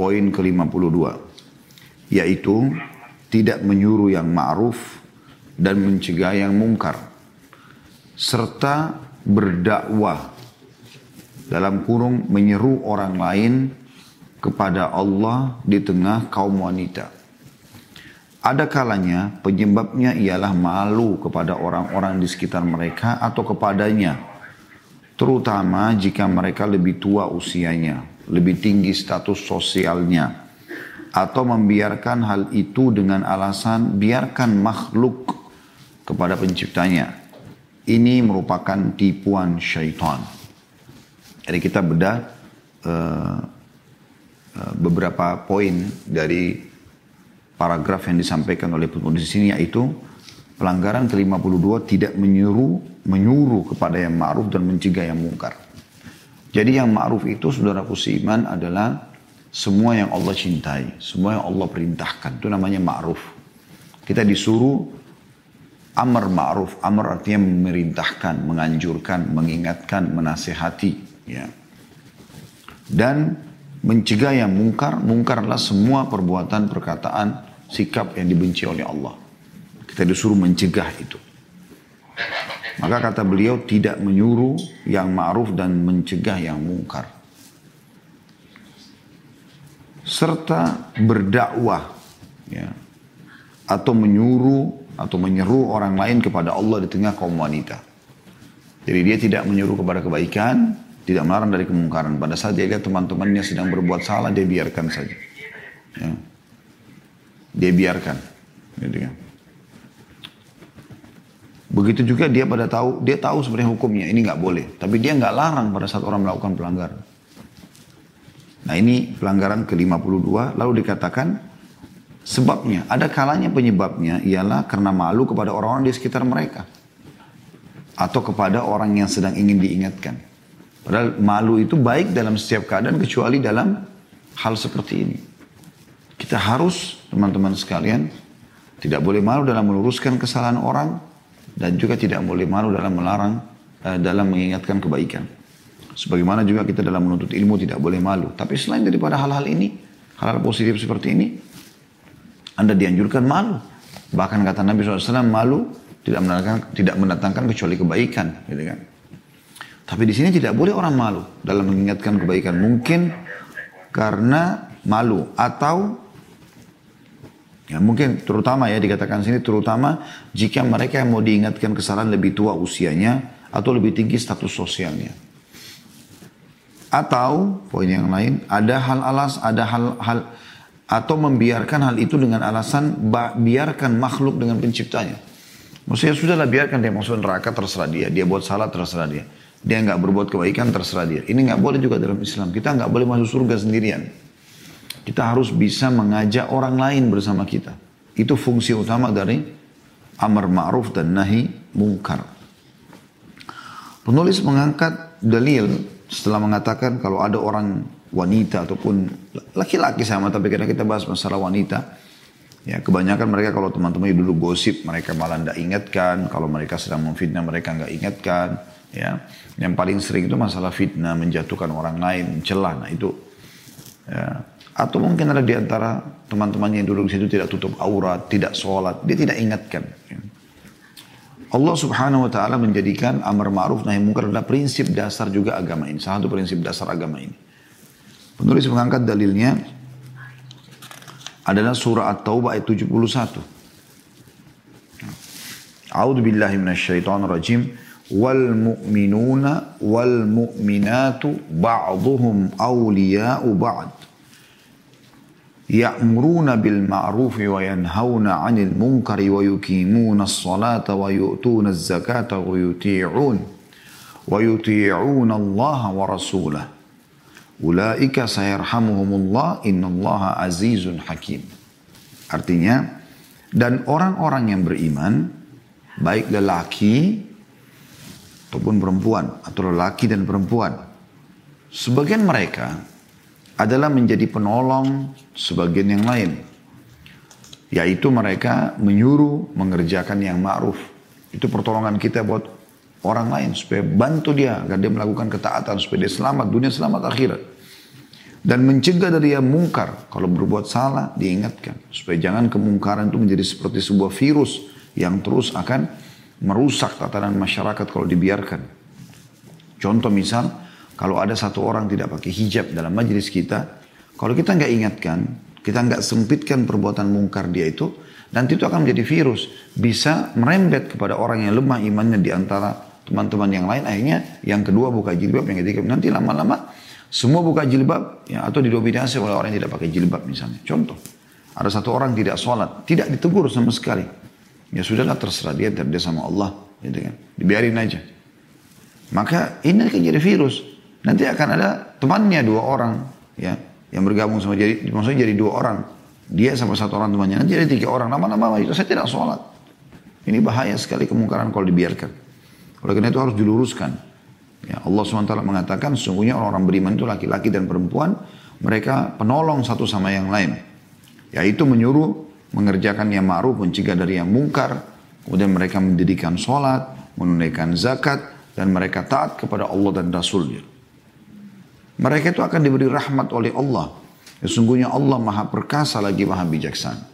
poin ke-52 yaitu tidak menyuruh yang ma'ruf dan mencegah yang mungkar serta berdakwah dalam kurung menyeru orang lain kepada Allah di tengah kaum wanita. Ada kalanya penyebabnya ialah malu kepada orang-orang di sekitar mereka atau kepadanya. Terutama jika mereka lebih tua usianya, lebih tinggi status sosialnya. Atau membiarkan hal itu dengan alasan biarkan makhluk kepada penciptanya. Ini merupakan tipuan syaitan. Jadi kita bedah uh, uh, beberapa poin dari paragraf yang disampaikan oleh penulis di sini yaitu pelanggaran ke-52 tidak menyuruh menyuruh kepada yang ma'ruf dan mencegah yang mungkar. Jadi yang ma'ruf itu saudara iman adalah semua yang Allah cintai, semua yang Allah perintahkan. Itu namanya ma'ruf. Kita disuruh amar ma'ruf. Amar artinya memerintahkan, menganjurkan, mengingatkan, menasehati. Ya. Dan mencegah yang mungkar. Mungkar adalah semua perbuatan, perkataan, sikap yang dibenci oleh Allah. Kita disuruh mencegah itu. Maka kata beliau tidak menyuruh yang ma'ruf dan mencegah yang mungkar. Serta berdakwah ya, atau menyuruh atau menyeru orang lain kepada Allah di tengah kaum wanita. Jadi dia tidak menyuruh kepada kebaikan, tidak melarang dari kemungkaran. Pada saat dia lihat teman-temannya sedang berbuat salah, dia biarkan saja. Ya. Dia biarkan. Gitu kan. Begitu juga dia pada tahu, dia tahu sebenarnya hukumnya ini nggak boleh, tapi dia nggak larang pada saat orang melakukan pelanggaran. Nah ini pelanggaran ke-52 lalu dikatakan sebabnya ada kalanya penyebabnya ialah karena malu kepada orang-orang di sekitar mereka atau kepada orang yang sedang ingin diingatkan. Padahal malu itu baik dalam setiap keadaan kecuali dalam hal seperti ini. Kita harus, teman-teman sekalian, tidak boleh malu dalam meluruskan kesalahan orang dan juga tidak boleh malu dalam melarang, eh, dalam mengingatkan kebaikan. Sebagaimana juga kita dalam menuntut ilmu tidak boleh malu. Tapi selain daripada hal-hal ini, hal-hal positif seperti ini, Anda dianjurkan malu. Bahkan kata Nabi SAW, malu tidak mendatangkan, tidak mendatangkan kecuali kebaikan. Gitu kan. Tapi di sini tidak boleh orang malu dalam mengingatkan kebaikan. Mungkin karena malu atau Ya, mungkin terutama ya dikatakan sini terutama jika mereka yang mau diingatkan kesalahan lebih tua usianya atau lebih tinggi status sosialnya. Atau poin yang lain ada hal alas ada hal-hal atau membiarkan hal itu dengan alasan biarkan makhluk dengan penciptanya. Maksudnya sudahlah biarkan dia masuk neraka terserah dia, dia buat salah terserah dia. Dia nggak berbuat kebaikan terserah dia. Ini nggak boleh juga dalam Islam. Kita nggak boleh masuk surga sendirian. Kita harus bisa mengajak orang lain bersama kita. Itu fungsi utama dari amar ma'ruf dan nahi mungkar. Penulis mengangkat dalil setelah mengatakan kalau ada orang wanita ataupun laki-laki sama tapi karena kita bahas masalah wanita ya kebanyakan mereka kalau teman-teman dulu gosip mereka malah tidak ingatkan kalau mereka sedang memfitnah mereka nggak ingatkan ya yang paling sering itu masalah fitnah menjatuhkan orang lain mencela nah itu ya atau mungkin ada di antara teman-temannya yang duduk di situ tidak tutup aurat, tidak sholat, dia tidak ingatkan. Allah subhanahu wa ta'ala menjadikan amar ma'ruf nahi mungkar adalah prinsip dasar juga agama ini. Salah satu prinsip dasar agama ini. Penulis mengangkat dalilnya adalah surah At-Taubah ayat 71. A'udhu billahi minasyaitan rajim. Wal mu'minuna wal mu'minatu ba'duhum awliya'u ba'd ya'muruna bil ma'rufi wa yanhauna 'anil munkari wa yuqimuna as-salata wa yu'tuna az-zakata wa yuti'un wa yuti'una Allah wa rasulah ulaika sayarhamuhumullah innallaha azizun hakim. Artinya dan orang-orang yang beriman baik lelaki ataupun perempuan atau lelaki dan perempuan sebagian mereka adalah menjadi penolong sebagian yang lain. Yaitu mereka menyuruh mengerjakan yang ma'ruf. Itu pertolongan kita buat orang lain supaya bantu dia agar dia melakukan ketaatan supaya dia selamat dunia selamat akhirat. dan mencegah dari yang mungkar. Kalau berbuat salah diingatkan supaya jangan kemungkaran itu menjadi seperti sebuah virus yang terus akan merusak tatanan masyarakat kalau dibiarkan. Contoh misal, kalau ada satu orang tidak pakai hijab dalam majelis kita, kalau kita nggak ingatkan, kita nggak sempitkan perbuatan mungkar dia itu, nanti itu akan menjadi virus. Bisa merembet kepada orang yang lemah imannya di antara teman-teman yang lain. Akhirnya yang kedua buka jilbab, yang ketiga nanti lama-lama semua buka jilbab ya, atau didominasi oleh orang yang tidak pakai jilbab misalnya. Contoh, ada satu orang tidak sholat, tidak ditegur sama sekali. Ya sudahlah terserah dia, dia sama Allah. Gitu kan. Dibiarin aja. Maka ini akan jadi virus. Nanti akan ada temannya dua orang ya yang bergabung sama jadi maksudnya jadi dua orang. Dia sama satu orang temannya. Nanti jadi tiga orang. Lama-lama itu saya tidak sholat. Ini bahaya sekali kemungkaran kalau dibiarkan. Oleh karena itu harus diluruskan. Ya, Allah SWT mengatakan sesungguhnya orang-orang beriman itu laki-laki dan perempuan mereka penolong satu sama yang lain. Yaitu menyuruh mengerjakan yang ma'ruf, mencegah dari yang mungkar. Kemudian mereka mendirikan sholat, menunaikan zakat, dan mereka taat kepada Allah dan Rasulnya. Mereka itu akan diberi rahmat oleh Allah. Sesungguhnya Allah maha perkasa lagi maha bijaksana.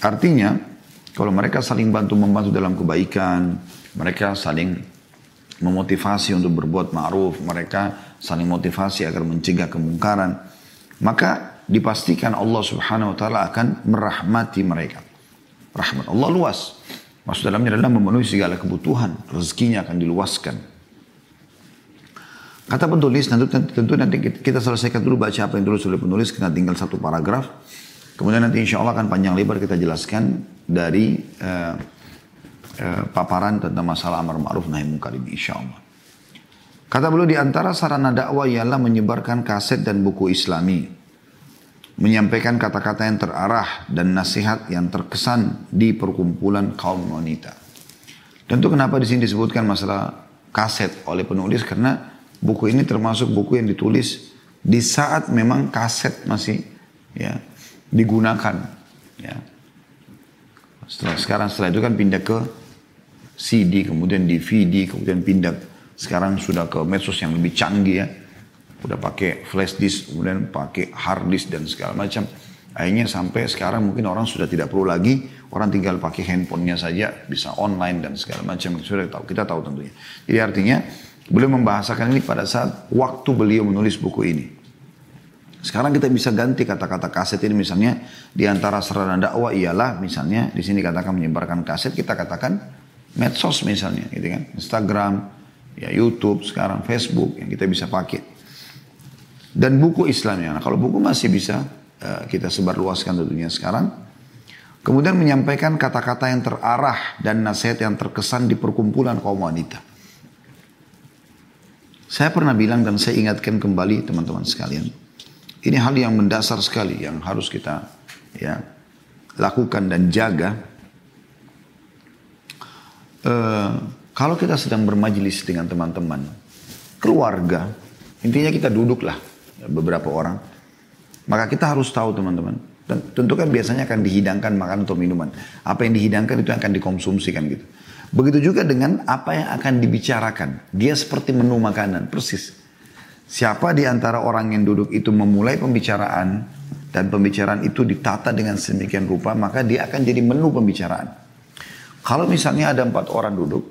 Artinya, kalau mereka saling bantu-membantu dalam kebaikan, mereka saling memotivasi untuk berbuat ma'ruf, mereka saling motivasi agar mencegah kemungkaran, maka dipastikan Allah Subhanahu wa taala akan merahmati mereka. Rahmat Allah luas. Maksud dalamnya adalah memenuhi segala kebutuhan, rezekinya akan diluaskan. Kata penulis, tentu, tentu nanti kita selesaikan dulu baca apa yang dulu sudah penulis, karena tinggal satu paragraf. Kemudian nanti insya Allah akan panjang lebar kita jelaskan dari uh, Eh, paparan tentang masalah amar ma'ruf nahi munkar ini insya Allah. Kata beliau di antara sarana dakwah ialah menyebarkan kaset dan buku islami. Menyampaikan kata-kata yang terarah dan nasihat yang terkesan di perkumpulan kaum wanita. Tentu kenapa di sini disebutkan masalah kaset oleh penulis karena buku ini termasuk buku yang ditulis di saat memang kaset masih ya digunakan ya. Setelah sekarang setelah itu kan pindah ke CD, kemudian DVD, kemudian pindah sekarang sudah ke medsos yang lebih canggih ya. Udah pakai flash disk, kemudian pakai hard disk dan segala macam. Akhirnya sampai sekarang mungkin orang sudah tidak perlu lagi, orang tinggal pakai handphonenya saja, bisa online dan segala macam. Sudah tahu, kita tahu tentunya. Jadi artinya, beliau membahasakan ini pada saat waktu beliau menulis buku ini. Sekarang kita bisa ganti kata-kata kaset ini. Misalnya di antara sarana dakwah ialah misalnya di sini katakan menyebarkan kaset kita katakan medsos misalnya gitu kan? Instagram ya YouTube sekarang Facebook yang kita bisa pakai. Dan buku Islamnya. Nah, kalau buku masih bisa uh, kita sebarluaskan tentunya sekarang. Kemudian menyampaikan kata-kata yang terarah dan nasihat yang terkesan di perkumpulan kaum wanita saya pernah bilang dan saya ingatkan kembali teman-teman sekalian ini hal yang mendasar sekali yang harus kita ya lakukan dan jaga uh, kalau kita sedang bermajelis dengan teman-teman, keluarga, intinya kita duduklah beberapa orang, maka kita harus tahu teman-teman. Tentu kan biasanya akan dihidangkan makan atau minuman. Apa yang dihidangkan itu akan dikonsumsikan gitu. Begitu juga dengan apa yang akan dibicarakan. Dia seperti menu makanan, persis. Siapa di antara orang yang duduk itu memulai pembicaraan dan pembicaraan itu ditata dengan sedemikian rupa, maka dia akan jadi menu pembicaraan. Kalau misalnya ada empat orang duduk,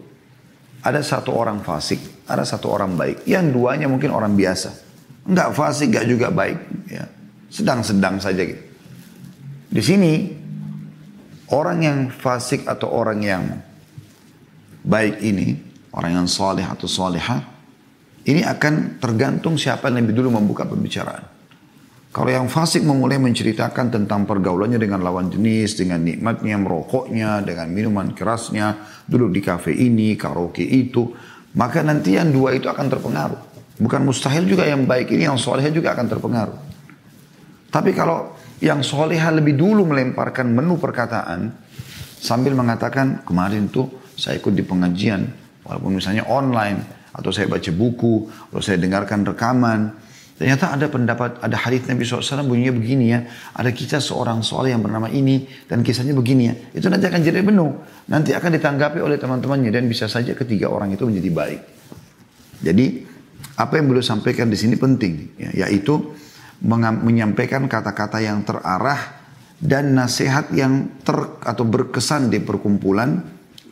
ada satu orang fasik, ada satu orang baik. Yang duanya mungkin orang biasa. Enggak fasik, enggak juga baik. Ya. Sedang-sedang saja gitu. Di sini, orang yang fasik atau orang yang baik ini, orang yang soleh atau soleha, ini akan tergantung siapa yang lebih dulu membuka pembicaraan. Kalau yang fasik memulai menceritakan tentang pergaulannya dengan lawan jenis, dengan nikmatnya merokoknya, dengan minuman kerasnya, duduk di kafe ini, karaoke itu, maka nanti yang dua itu akan terpengaruh. Bukan mustahil juga yang baik ini, yang soleh juga akan terpengaruh. Tapi kalau yang soleha lebih dulu melemparkan menu perkataan, sambil mengatakan kemarin tuh saya ikut di pengajian, walaupun misalnya online, atau saya baca buku, atau saya dengarkan rekaman, Ternyata ada pendapat, ada hadis Nabi SAW bunyinya begini ya. Ada kisah seorang soleh yang bernama ini dan kisahnya begini ya. Itu nanti akan jadi penuh. Nanti akan ditanggapi oleh teman-temannya dan bisa saja ketiga orang itu menjadi baik. Jadi apa yang beliau sampaikan di sini penting ya, yaitu menyampaikan kata-kata yang terarah dan nasihat yang ter atau berkesan di perkumpulan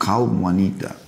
kaum wanita.